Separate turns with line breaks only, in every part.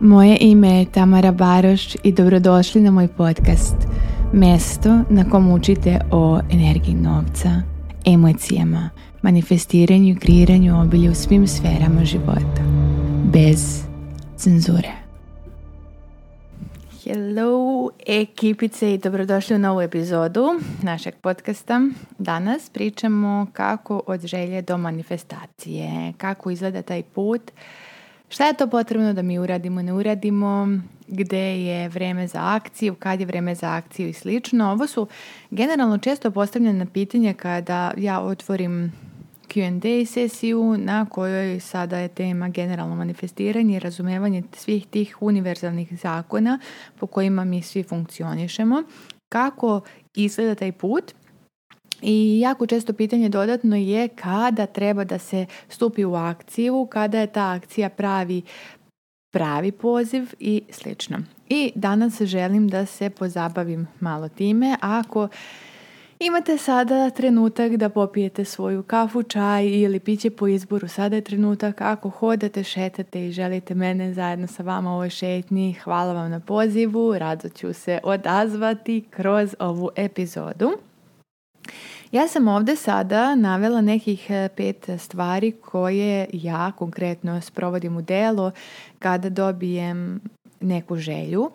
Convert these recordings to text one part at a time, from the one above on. Moje ime je Tamara Baroš i dobrodošli na moj podcast. Mesto na kom učite o energiji novca, emocijama, manifestiranju i kreiranju obilja u svim sferama života. Bez cenzure. Hello ekipice i dobrodošli u novu epizodu našeg podcasta. Danas pričamo kako od želje do manifestacije, kako izgleda taj put, Šta je to potrebno da mi uradimo, ne uradimo, gde je vreme za akciju, kad je vreme za akciju i slično. Ovo su generalno često postavljena pitanja kada ja otvorim Q&A sesiju na kojoj sada je tema generalno manifestiranje i razumevanje svih tih univerzalnih zakona po kojima mi svi funkcionišemo. Kako izgleda taj put? I jako često pitanje dodatno je kada treba da se stupi u akciju, kada je ta akcija pravi pravi poziv i slično. I danas želim da se pozabavim malo time. Ako imate sada trenutak da popijete svoju kafu, čaj ili piće po izboru, sada je trenutak. Ako hodate, šetate i želite mene zajedno sa vama u ovoj šetnji, hvala vam na pozivu, rado ću se odazvati kroz ovu epizodu. Ja sam ovdje sada navela nekih e, pet e, stvari koje ja konkretno sprovodim u delo kada dobijem neku želju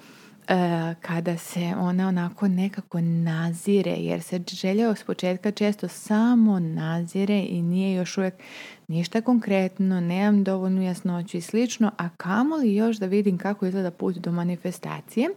e, kada se ona onako nekako nazire, jer se želja od početka često samo nazire i nije još uvijek ništa konkretno, nemam dovoljnu jasnoću i slično, a li još da vidim kako izgleda put do manifestacije.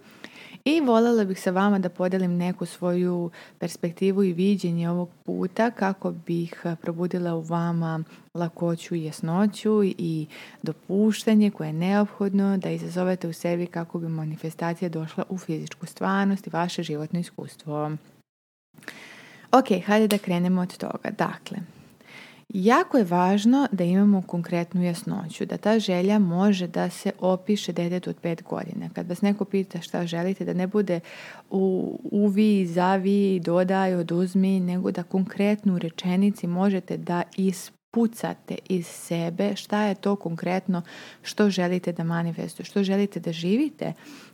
I voljela bih sa vama da podelim neku svoju perspektivu i viđenje ovog puta kako bih probudila u vama lakoću i jasnoću i dopuštanje koje je neophodno da izazovete u sebi kako bi manifestacija došla u fizičku stvarnost i vaše životno iskustvo. Ok, hajde da krenemo od toga. Dakle, Jako je važno da imamo konkretnu jasnoću, da ta želja može da se opiše detetu od pet godina. Kad vas neko pita šta želite, da ne bude u, uvi, zavi, dodaj, oduzmi, nego da konkretno u rečenici možete da ispucate iz sebe šta je to konkretno što želite da manifestuje, što želite da živite,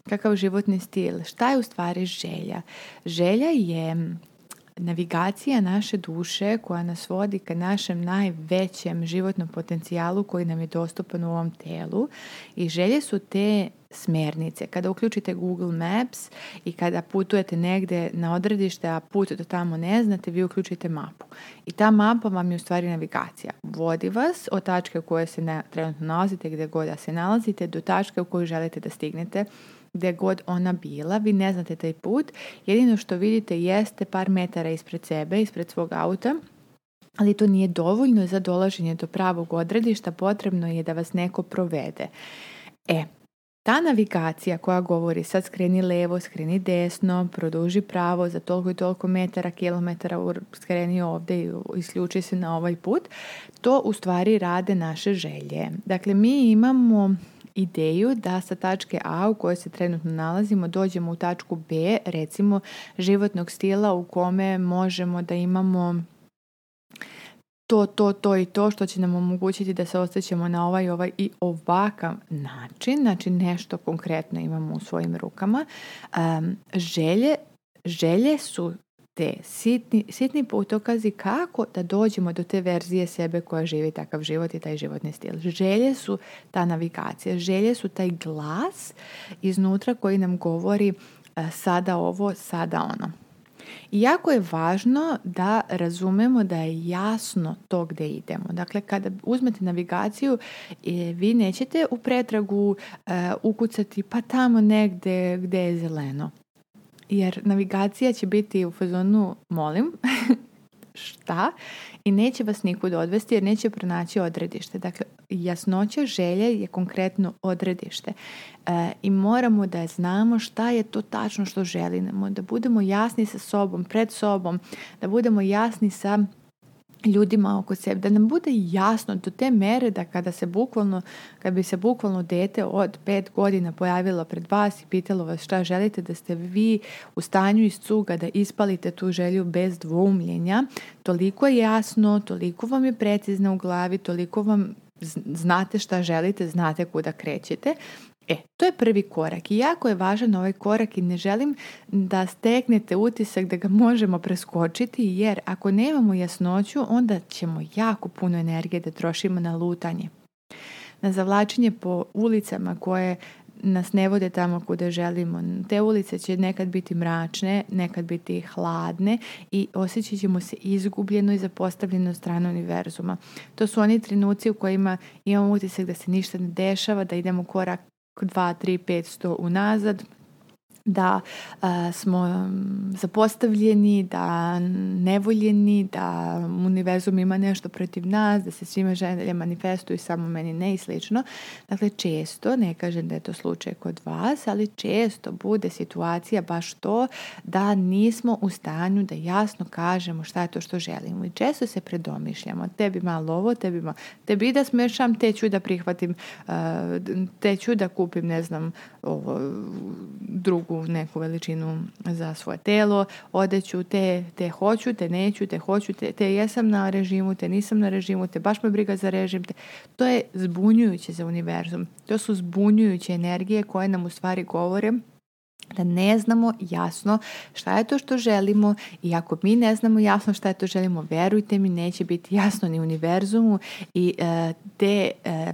kakav životni stil, šta je u stvari želja. Želja je Navigacija naše duše koja nas vodi ka našem najvećem životnom potencijalu koji nam je dostupan u ovom telu i želje su te smernice. Kada uključite Google Maps i kada putujete negdje na odredište, a put do tamo ne znate, vi uključite mapu. I ta mapa vam je u stvari navigacija. Vodi vas od tačke u kojoj se trenutno nalazite, gdje god da se nalazite, do tačke u kojoj želite da stignete gdje god ona bila, vi ne znate taj put, jedino što vidite jeste par metara ispred sebe, ispred svog auta, ali to nije dovoljno za dolaženje do pravog odredišta, potrebno je da vas neko provede. E, ta navigacija koja govori sad skreni levo, skreni desno, produži pravo za toliko i toliko metara, kilometara, skreni ovdje i isključi se na ovaj put, to u stvari rade naše želje. Dakle, mi imamo ideju da sa tačke A u kojoj se trenutno nalazimo dođemo u tačku B, recimo životnog stila u kome možemo da imamo to, to, to i to što će nam omogućiti da se osjećamo na ovaj, ovaj i ovakav način, znači nešto konkretno imamo u svojim rukama. želje, želje su te sitni, sitni putokazi kako da dođemo do te verzije sebe koja živi takav život i taj životni stil. Želje su ta navigacija, želje su taj glas iznutra koji nam govori e, sada ovo, sada ono. I jako je važno da razumemo da je jasno to gdje idemo. Dakle, kada uzmete navigaciju, e, vi nećete u pretragu e, ukucati pa tamo negdje gdje je zeleno jer navigacija će biti u fazonu molim šta i neće vas nikud odvesti jer neće pronaći odredište. Dakle, jasnoća želje je konkretno odredište e, i moramo da znamo šta je to tačno što želimo, da budemo jasni sa sobom, pred sobom, da budemo jasni sa ljudima oko sebe, da nam bude jasno do te mere da kada se bukvalno, kad bi se bukvalno dete od pet godina pojavilo pred vas i pitalo vas šta želite, da ste vi u stanju iz cuga da ispalite tu želju bez dvoumljenja, toliko je jasno, toliko vam je precizno u glavi, toliko vam znate šta želite, znate kuda krećete, E, to je prvi korak i jako je važan ovaj korak i ne želim da steknete utisak da ga možemo preskočiti jer ako nemamo jasnoću onda ćemo jako puno energije da trošimo na lutanje. Na zavlačenje po ulicama koje nas ne vode tamo kuda želimo. Te ulice će nekad biti mračne, nekad biti hladne i osjećat ćemo se izgubljeno i zapostavljeno od stranu univerzuma. To su oni trenuci u kojima imamo utisak da se ništa ne dešava, da idemo korak 2, 3, 500 unazad da smo zapostavljeni, da nevoljeni, da univerzum ima nešto protiv nas, da se svima želje manifestuju samo meni ne i slično. Dakle, često, ne kažem da je to slučaj kod vas, ali često bude situacija baš to da nismo u stanju da jasno kažemo šta je to što želimo. I često se predomišljamo, tebi malo ovo, tebi malo, tebi da smešam, te ću da prihvatim, te ću da kupim, ne znam, ovo, drugu neku, neku veličinu za svoje telo, odeću te, te hoću, te neću, te hoću, te, jesam na režimu, te nisam na režimu, te baš me briga za režim. Te... To je zbunjujuće za univerzum. To su zbunjujuće energije koje nam u stvari govore da ne znamo jasno šta je to što želimo i ako mi ne znamo jasno šta je to želimo, verujte mi, neće biti jasno ni univerzumu i e, te e,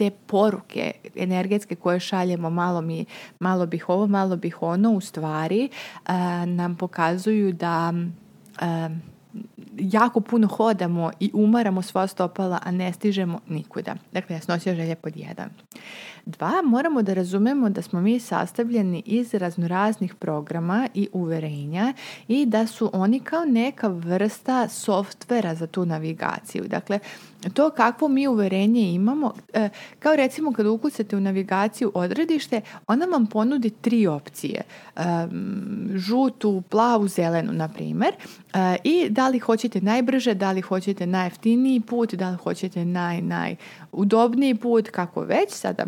te poruke energetske koje šaljemo malo, mi, malo bih ovo, malo bih ono u stvari eh, nam pokazuju da eh, jako puno hodamo i umaramo sva stopala, a ne stižemo nikuda. Dakle, jasnoća želje pod jedan. Dva, moramo da razumemo da smo mi sastavljeni iz raznoraznih programa i uverenja i da su oni kao neka vrsta softvera za tu navigaciju. Dakle, to kakvo mi uverenje imamo, e, kao recimo kad ukucate u navigaciju odredište, ona vam ponudi tri opcije. E, žutu, plavu, zelenu, na primjer. E, I da li hoćete najbrže, da li hoćete najjeftiniji put, da li hoćete najudobniji put, kako već, sa Sada,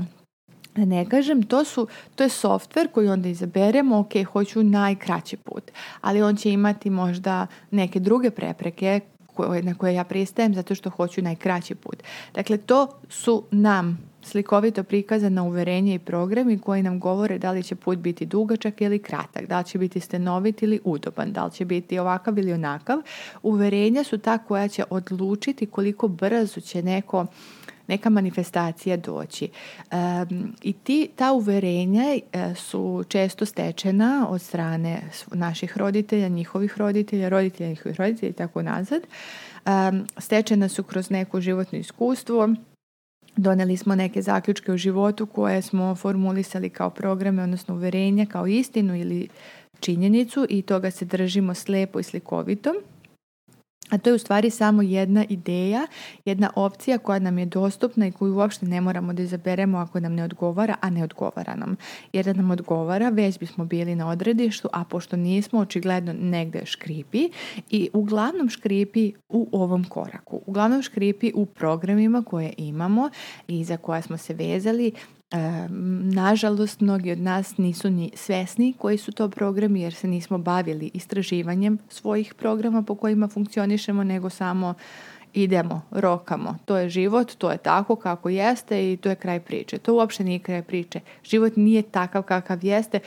da ne kažem, to, su, to je softver koji onda izaberemo, ok, hoću najkraći put, ali on će imati možda neke druge prepreke koje, na koje ja pristajem zato što hoću najkraći put. Dakle, to su nam slikovito prikazana uverenje i programi koji nam govore da li će put biti dugačak ili kratak, da li će biti stenovit ili udoban, da li će biti ovakav ili onakav. Uverenja su ta koja će odlučiti koliko brzo će neko neka manifestacija doći. I ti, ta uverenja e, su često stečena od strane naših roditelja, njihovih roditelja, roditelja njihovih roditelja i tako nazad. Stečena su kroz neko životno iskustvo, Doneli smo neke zaključke u životu koje smo formulisali kao programe, odnosno uverenja, kao istinu ili činjenicu i toga se držimo slepo i slikovito. A to je u stvari samo jedna ideja, jedna opcija koja nam je dostupna i koju uopšte ne moramo da izaberemo ako nam ne odgovara, a ne odgovara nam. Jer da nam odgovara, već bismo bili na odredištu, a pošto nismo, očigledno negde škripi i uglavnom škripi u ovom koraku. Uglavnom škripi u programima koje imamo i za koja smo se vezali Nažalost, mnogi od nas nisu ni svesni koji su to programi jer se nismo bavili istraživanjem svojih programa po kojima funkcionišemo, nego samo idemo, rokamo, to je život, to je tako kako jeste i to je kraj priče. To uopšte nije kraj priče. Život nije takav kakav jeste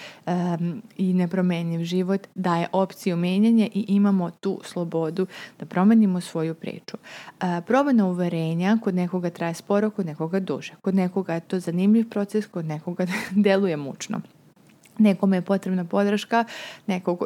i nepromjenjiv život daje opciju menjanja i imamo tu slobodu da promenimo svoju priču. Uh, e, Probana uverenja kod nekoga traje sporo, kod nekoga duže. Kod nekoga je to zanimljiv proces, kod nekoga deluje mučno. Nekome je potrebna podrška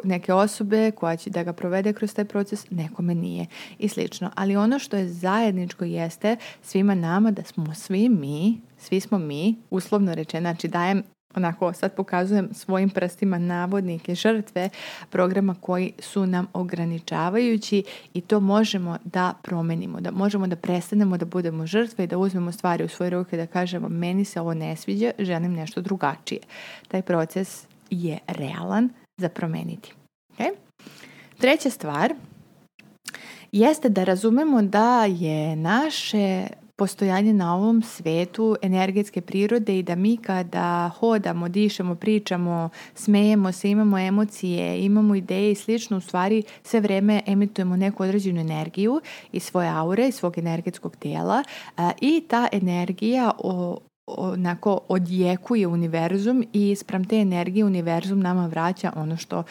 neke osobe koja će da ga provede kroz taj proces, nekome nije i slično. Ali ono što je zajedničko jeste svima nama da smo svi mi, svi smo mi, uslovno rečeno, znači dajem onako sad pokazujem svojim prstima navodnike žrtve programa koji su nam ograničavajući i to možemo da promenimo, da možemo da prestanemo da budemo žrtve i da uzmemo stvari u svoje ruke da kažemo meni se ovo ne sviđa, želim nešto drugačije. Taj proces je realan za promeniti. Okay? Treća stvar jeste da razumemo da je naše postojanje na ovom svijetu energetske prirode i da mi kada hodamo, dišemo, pričamo, smejemo se, imamo emocije, imamo ideje i slično, u stvari sve vrijeme emitujemo neku određenu energiju iz svoje aure, i svog energetskog tijela e, i ta energija onako odjekuje univerzum i sprem te energije univerzum nama vraća ono što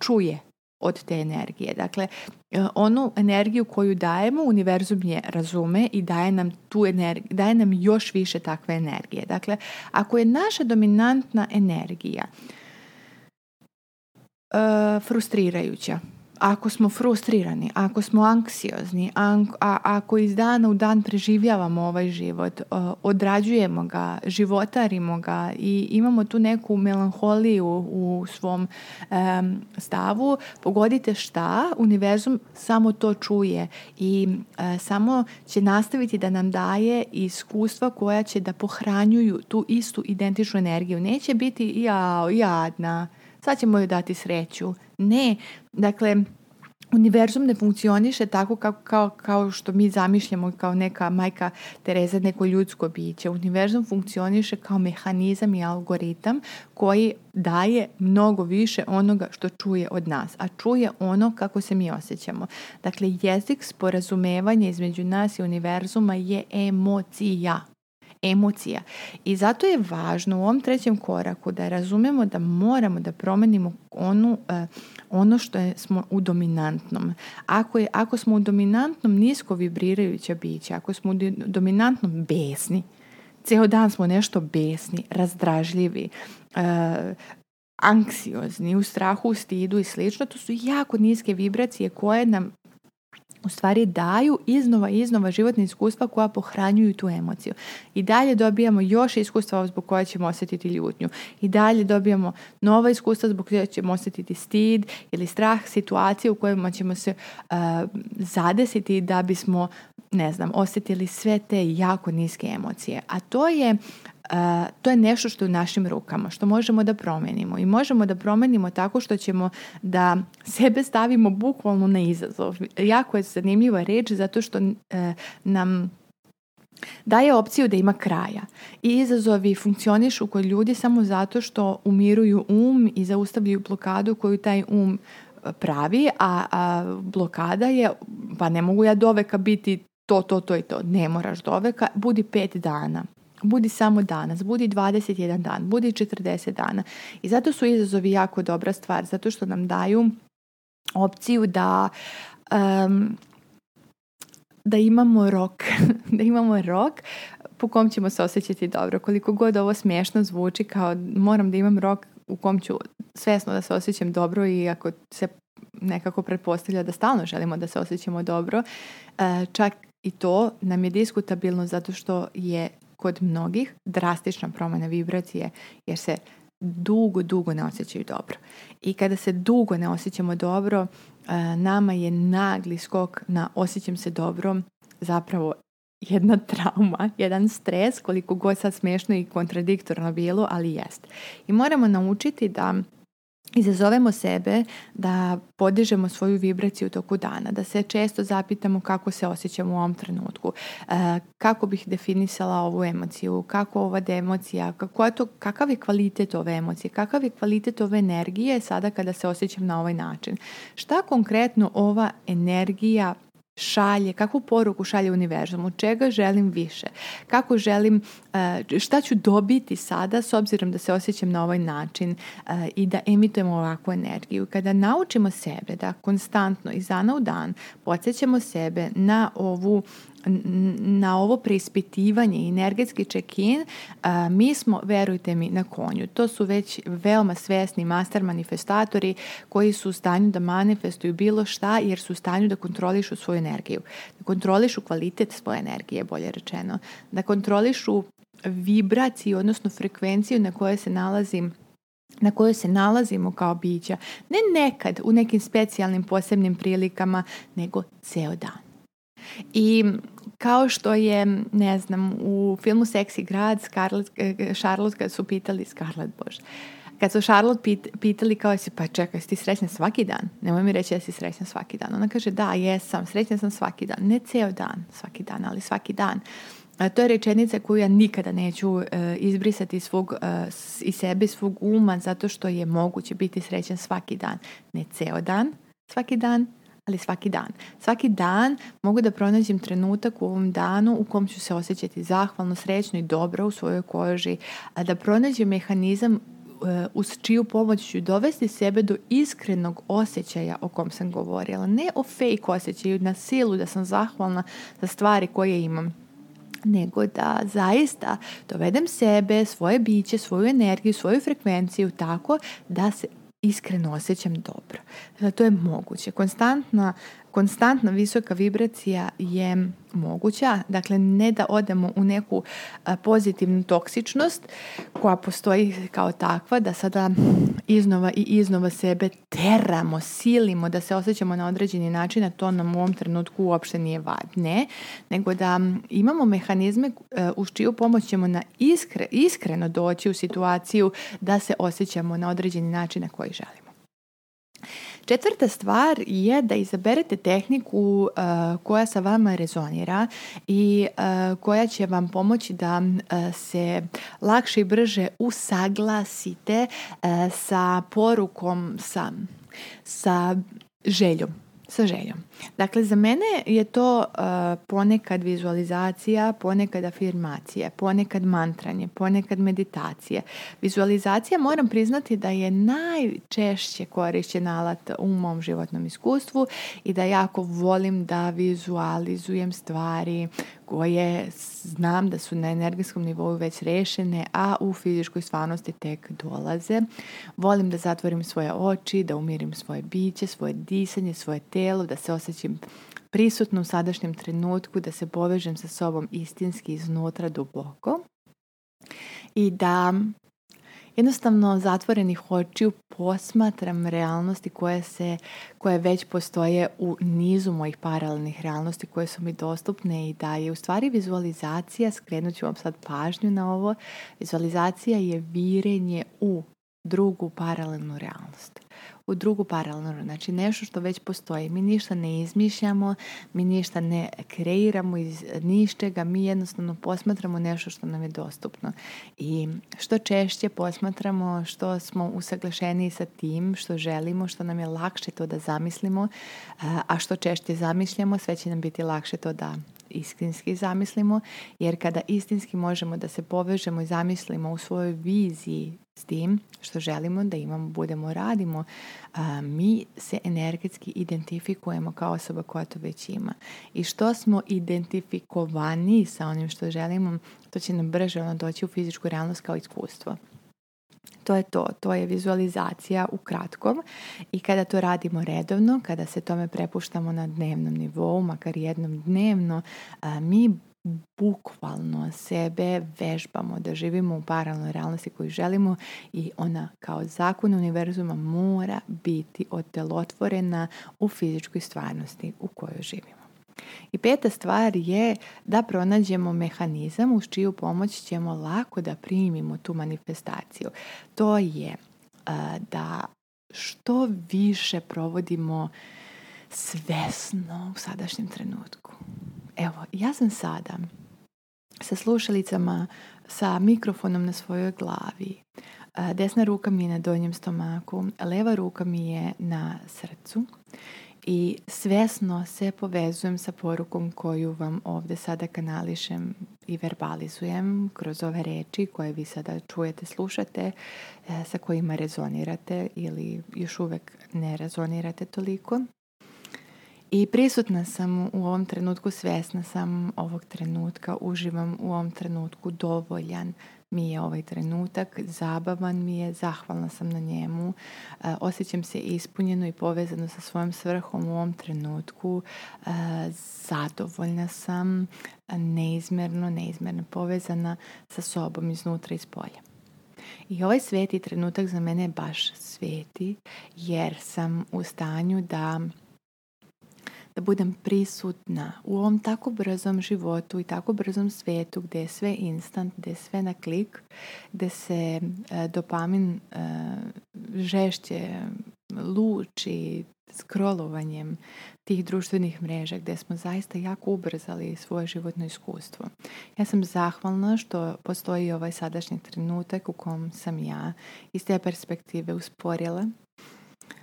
čuje od te energije. Dakle, e, onu energiju koju dajemo, univerzum je razume i daje nam, tu energi, daje nam još više takve energije. Dakle, ako je naša dominantna energija e, frustrirajuća, ako smo frustrirani, ako smo anksiozni, ako iz dana u dan preživljavamo ovaj život, odrađujemo ga, životarimo ga i imamo tu neku melanholiju u svom stavu, pogodite šta, univerzum samo to čuje i e, samo će nastaviti da nam daje iskustva koja će da pohranjuju tu istu identičnu energiju. Neće biti jao, jadna, sad ćemo joj dati sreću. Ne, dakle, univerzum ne funkcioniše tako kao, kao, kao što mi zamišljamo kao neka majka Tereza, neko ljudsko biće. Univerzum funkcioniše kao mehanizam i algoritam koji daje mnogo više onoga što čuje od nas, a čuje ono kako se mi osjećamo. Dakle, jezik sporazumevanja između nas i univerzuma je emocija emocija. I zato je važno u ovom trećem koraku da razumemo da moramo da promenimo onu, e, ono što je, smo u dominantnom. Ako, je, ako smo u dominantnom nisko vibrirajuća bića, ako smo u dominantnom besni, ceo dan smo nešto besni, razdražljivi, e, anksiozni, u strahu, u stidu i slično. To su jako niske vibracije koje nam u stvari daju iznova i iznova životne iskustva koja pohranjuju tu emociju. I dalje dobijamo još iskustva zbog koja ćemo osjetiti ljutnju. I dalje dobijamo nova iskustva zbog koja ćemo osjetiti stid ili strah situacije u kojima ćemo se uh, zadesiti da bismo ne znam, osjetili sve te jako niske emocije. A to je to je nešto što je u našim rukama, što možemo da promenimo. I možemo da promenimo tako što ćemo da sebe stavimo bukvalno na izazov. Jako je zanimljiva reč zato što e, nam daje opciju da ima kraja. I izazovi funkcionišu kod ljudi samo zato što umiruju um i zaustavljaju blokadu koju taj um e, pravi, a, a blokada je, pa ne mogu ja doveka biti to, to, to i to. Ne moraš doveka, budi pet dana. Budi samo danas, budi 21 dan, budi 40 dana. I zato su izazovi jako dobra stvar, zato što nam daju opciju da da imamo rok, da imamo rok po kom ćemo se osjećati dobro. Koliko god ovo smiješno zvuči kao moram da imam rok u kom ću svesno da se osjećam dobro i ako se nekako pretpostavlja da stalno želimo da se osjećamo dobro, e, čak i to nam je diskutabilno zato što je kod mnogih drastična promjena vibracije jer se dugo, dugo ne osjećaju dobro. I kada se dugo ne osjećamo dobro, e, nama je nagli skok na osjećam se dobro zapravo jedna trauma, jedan stres, koliko god sad smešno i kontradiktorno bilo, ali jest. I moramo naučiti da izazovemo sebe da podižemo svoju vibraciju toku dana, da se često zapitamo kako se osjećam u ovom trenutku, e, kako bih definisala ovu emociju, kako ova emocija, kako je to, kakav je kvalitet ove emocije, kakav je kvalitet ove energije sada kada se osjećam na ovaj način. Šta konkretno ova energija šalje, kakvu poruku šalje univerzumu, čega želim više, kako želim, eh, šta ću dobiti sada s obzirom da se osjećam na ovaj način eh, i da emitujem ovakvu energiju. Kada naučimo sebe da konstantno i zana u dan podsjećamo sebe na ovu na ovo preispitivanje i energetski check-in mi smo, verujte mi, na konju. To su već veoma svjesni master manifestatori koji su u stanju da manifestuju bilo šta jer su u stanju da kontrolišu svoju energiju. Da kontrolišu kvalitet svoje energije, bolje rečeno. Da kontrolišu vibraciju, odnosno frekvenciju na kojoj se nalazim na kojoj se nalazimo kao bića, ne nekad u nekim specijalnim posebnim prilikama, nego ceo dan. I kao što je, ne znam, u filmu Seksi grad, Scarlett, eh, eh, Charlotte, kad su pitali, Scarlett, bože, kad su Charlotte pitali kao si, pa čekaj, si ti srećna svaki dan? Nemoj mi reći da si srećna svaki dan. Ona kaže, da, jesam, srećna sam svaki dan. Ne ceo dan, svaki dan, ali svaki dan. to je rečenica koju ja nikada neću eh, izbrisati svog, iz sebe, svog uma, zato što je moguće biti srećan svaki dan. Ne ceo dan, svaki dan, ali svaki dan. Svaki dan mogu da pronađem trenutak u ovom danu u kom ću se osjećati zahvalno, srećno i dobro u svojoj koži, a da pronađem mehanizam eh, uz čiju pomoć ću dovesti sebe do iskrenog osjećaja o kom sam govorila. Ne o fake osjećaju, na silu da sam zahvalna za stvari koje imam nego da zaista dovedem sebe, svoje biće, svoju energiju, svoju frekvenciju tako da se iskreno osjećam dobro. Dakle, to je moguće. Konstantna Konstantna visoka vibracija je moguća, dakle ne da odemo u neku pozitivnu toksičnost koja postoji kao takva, da sada iznova i iznova sebe teramo, silimo, da se osjećamo na određeni način, a to nam u ovom trenutku uopšte nije vadne, nego da imamo mehanizme e, uz čiju pomoć ćemo na iskreno doći u situaciju da se osjećamo na određeni način na koji želimo. Četvrta stvar je da izaberete tehniku eh, koja sa vama rezonira i eh, koja će vam pomoći da eh, se lakše i brže usaglasite sa porukom, sa, sa željom sa željom. Dakle, za mene je to uh, ponekad vizualizacija, ponekad afirmacije, ponekad mantranje, ponekad meditacije. Vizualizacija moram priznati da je najčešće korišćen alat u mom životnom iskustvu i da jako volim da vizualizujem stvari koje znam da su na energetskom nivou već rešene, a u fizičkoj stvarnosti tek dolaze. Volim da zatvorim svoje oči, da umirim svoje biće, svoje disanje, svoje telo, da se osjećam prisutno u sadašnjem trenutku, da se povežem sa sobom istinski iznutra duboko i da jednostavno zatvorenih očiju posmatram realnosti koje, se, koje već postoje u nizu mojih paralelnih realnosti koje su mi dostupne i da je u stvari vizualizacija, skrenut ću vam sad pažnju na ovo, vizualizacija je virenje u drugu paralelnu realnost u drugu paralelu, Znači nešto što već postoji. Mi ništa ne izmišljamo, mi ništa ne kreiramo iz ničega, mi jednostavno posmatramo nešto što nam je dostupno. I što češće posmatramo, što smo usaglašeni sa tim, što želimo, što nam je lakše to da zamislimo, a što češće zamišljamo, sve će nam biti lakše to da istinski zamislimo, jer kada istinski možemo da se povežemo i zamislimo u svojoj viziji s tim što želimo da imamo, budemo, radimo, mi se energetski identifikujemo kao osoba koja to već ima. I što smo identifikovani sa onim što želimo, to će nam brže ono doći u fizičku realnost kao iskustvo. To je to, to je vizualizacija u kratkom i kada to radimo redovno, kada se tome prepuštamo na dnevnom nivou, makar jednom dnevno, mi bukvalno sebe vežbamo da živimo u paralelnoj realnosti koju želimo i ona kao zakon univerzuma mora biti otelotvorena u fizičkoj stvarnosti u kojoj živimo. I peta stvar je da pronađemo mehanizam uz čiju pomoć ćemo lako da primimo tu manifestaciju. To je da što više provodimo svesno u sadašnjem trenutku. Evo, ja sam sada sa slušalicama, sa mikrofonom na svojoj glavi. Desna ruka mi je na donjem stomaku, leva ruka mi je na srcu i svjesno se povezujem sa porukom koju vam ovdje sada kanališem i verbalizujem kroz ove reči koje vi sada čujete, slušate, e, sa kojima rezonirate ili još uvek ne rezonirate toliko. I prisutna sam u ovom trenutku, svjesna sam ovog trenutka, uživam u ovom trenutku dovoljan mi je ovaj trenutak, zabavan mi je, zahvalna sam na njemu, e, osjećam se ispunjeno i povezano sa svojom svrhom u ovom trenutku, e, zadovoljna sam, neizmjerno, neizmjerno povezana sa sobom iznutra i iz polja. I ovaj sveti trenutak za mene je baš sveti jer sam u stanju da da budem prisutna u ovom tako brzom životu i tako brzom svijetu gdje je sve instant, gdje je sve na klik, gdje se e, dopamin e, žešće luči skrolovanjem tih društvenih mreža gdje smo zaista jako ubrzali svoje životno iskustvo. Ja sam zahvalna što postoji ovaj sadašnji trenutak u kom sam ja iz te perspektive usporila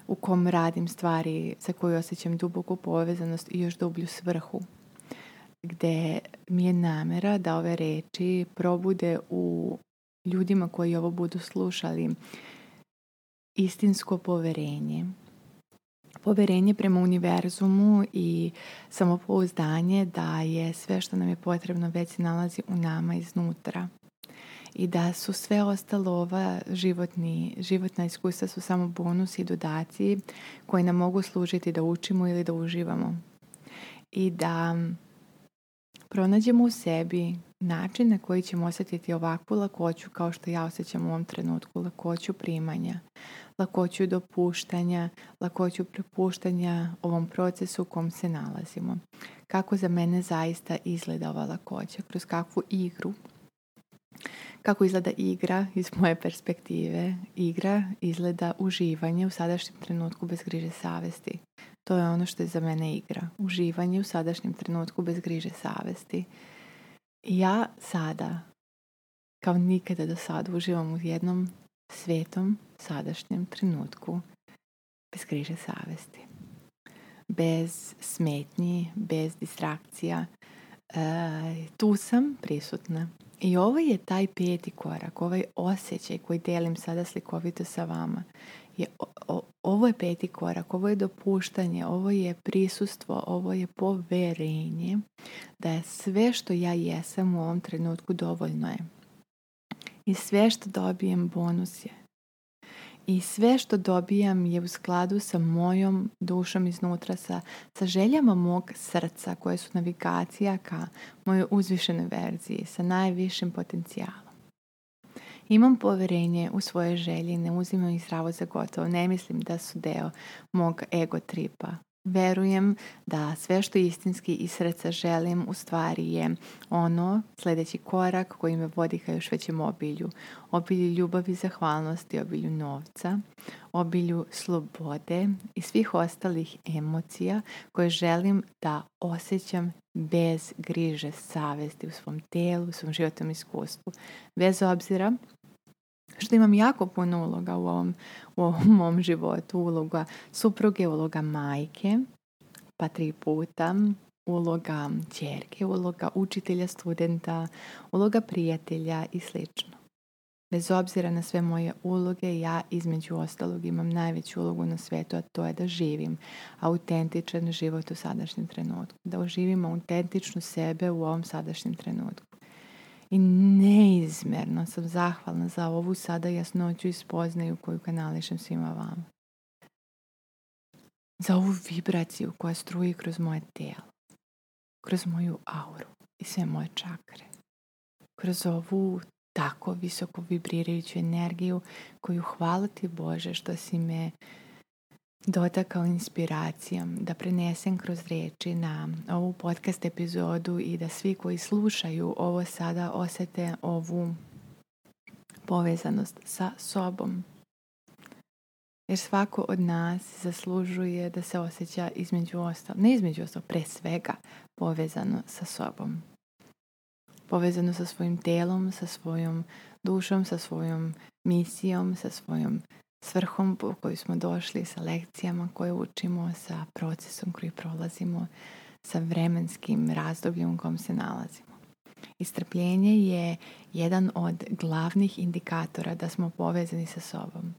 u kom radim stvari za koje osjećam duboku povezanost i još dublju svrhu gde mi je namera da ove reči probude u ljudima koji ovo budu slušali istinsko poverenje. Poverenje prema univerzumu i samopouzdanje da je sve što nam je potrebno već se nalazi u nama iznutra i da su sve ostalo ova životni, životna iskustva su samo bonus i dodaci koji nam mogu služiti da učimo ili da uživamo. I da pronađemo u sebi način na koji ćemo osjetiti ovakvu lakoću kao što ja osjećam u ovom trenutku, lakoću primanja, lakoću dopuštanja, lakoću prepuštanja ovom procesu u kom se nalazimo. Kako za mene zaista izgleda ova lakoća, kroz kakvu igru kako izgleda igra iz moje perspektive? Igra izgleda uživanje u sadašnjem trenutku bez griže savesti. To je ono što je za mene igra. Uživanje u sadašnjem trenutku bez griže savesti. Ja sada, kao nikada do sada, uživam u jednom svetom sadašnjem trenutku bez griže savesti. Bez smetnji, bez distrakcija. E, tu sam prisutna i ovo ovaj je taj peti korak, ovaj osjećaj koji delim sada slikovito sa vama. Je, ovo je peti korak, ovo je dopuštanje, ovo je prisustvo, ovo je poverenje da je sve što ja jesam u ovom trenutku dovoljno je. I sve što dobijem bonus je i sve što dobijam je u skladu sa mojom dušom iznutra, sa, sa željama mog srca koje su navigacija ka mojoj uzvišenoj verziji, sa najvišim potencijalom. Imam povjerenje u svoje želje, ne uzimam ih zdravo za gotovo, ne mislim da su deo mog ego tripa. Verujem da sve što istinski i srca želim u stvari je ono sljedeći korak koji me vodi ka još većem obilju. Obilju ljubavi, zahvalnosti, obilju novca, obilju slobode i svih ostalih emocija koje želim da osjećam bez griže savesti u svom telu, u svom životnom iskustvu. Bez obzira što imam jako puno uloga u ovom, u ovom mom životu. Uloga supruge, uloga majke, pa tri puta, uloga čerke, uloga učitelja, studenta, uloga prijatelja i sl. Bez obzira na sve moje uloge, ja između ostalog imam najveću ulogu na svijetu, a to je da živim autentičan život u sadašnjem trenutku. Da oživim autentičnu sebe u ovom sadašnjem trenutku i neizmjerno sam zahvalna za ovu sada jasnoću i spoznaju koju kanališem svima vama. Za ovu vibraciju koja struji kroz moje tijelo, kroz moju auru i sve moje čakre. Kroz ovu tako visoko vibrirajuću energiju koju hvala ti Bože što si me dotakao inspiracijom, da prenesem kroz riječi na ovu podcast epizodu i da svi koji slušaju ovo sada osjete ovu povezanost sa sobom. Jer svako od nas zaslužuje da se osjeća između ostalog, ne između ostalog, pre svega povezano sa sobom. Povezano sa svojim telom, sa svojom dušom, sa svojom misijom, sa svojom svrhom po koju smo došli, sa lekcijama koje učimo, sa procesom koji prolazimo, sa vremenskim razdobljem u kom se nalazimo. Istrpljenje je jedan od glavnih indikatora da smo povezani sa sobom.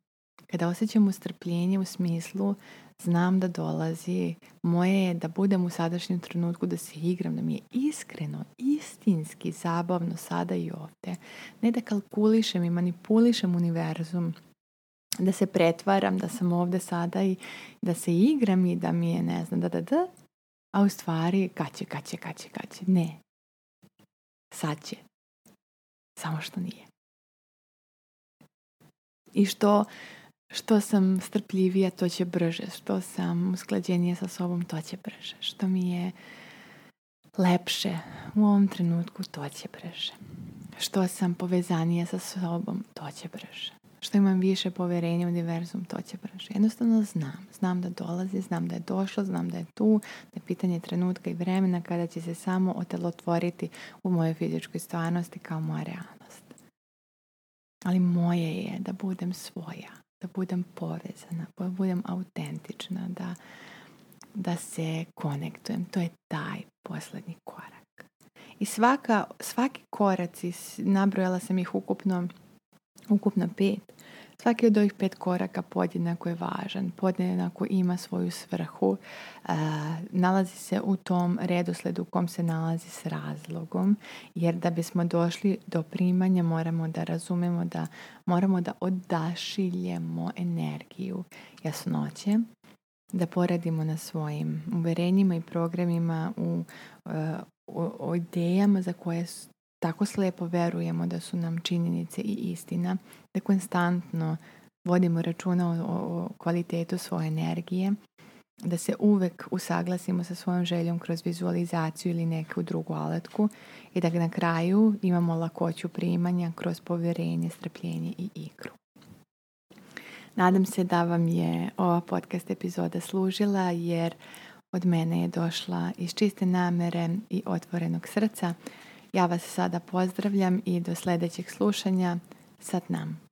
Kada osjećam strpljenje u smislu znam da dolazi, moje je da budem u sadašnjem trenutku da se igram, da mi je iskreno, istinski zabavno sada i ovdje. Ne da kalkulišem i manipulišem univerzum da se pretvaram da sam ovdje sada i da se igram i da mi je ne znam da da da a u stvari kad će, kad će Ne. Sad će. Samo što nije. I što, što sam strpljivija, to će brže. Što sam usklađenije sa sobom, to će brže. Što mi je lepše u ovom trenutku, to će brže. Što sam povezanija sa sobom, to će brže što imam više povjerenja u diverzum, to će brže. Jednostavno znam. Znam da dolazi, znam da je došlo, znam da je tu, da je pitanje trenutka i vremena kada će se samo otelotvoriti u mojoj fizičkoj stvarnosti kao moja realnost. Ali moje je da budem svoja, da budem povezana, da budem autentična, da, da se konektujem. To je taj posljednji korak. I svaka, svaki korac, nabrojala sam ih ukupno ukupno pet. Svaki od ovih pet koraka podjednako je važan, podjednako ima svoju svrhu, e, nalazi se u tom redosledu u kom se nalazi s razlogom, jer da bismo došli do primanja moramo da razumemo da moramo da odašiljemo energiju jasnoće, da poradimo na svojim uverenjima i programima u, u e, idejama za koje tako slepo vjerujemo da su nam činjenice i istina, da konstantno vodimo računa o, kvalitetu svoje energije, da se uvek usaglasimo sa svojom željom kroz vizualizaciju ili neku drugu alatku i da na kraju imamo lakoću primanja kroz povjerenje, strpljenje i igru. Nadam se da vam je ova podcast epizoda služila jer od mene je došla iz čiste namere i otvorenog srca. Ja vas sada pozdravljam i do sljedećeg slušanja. Sat nam.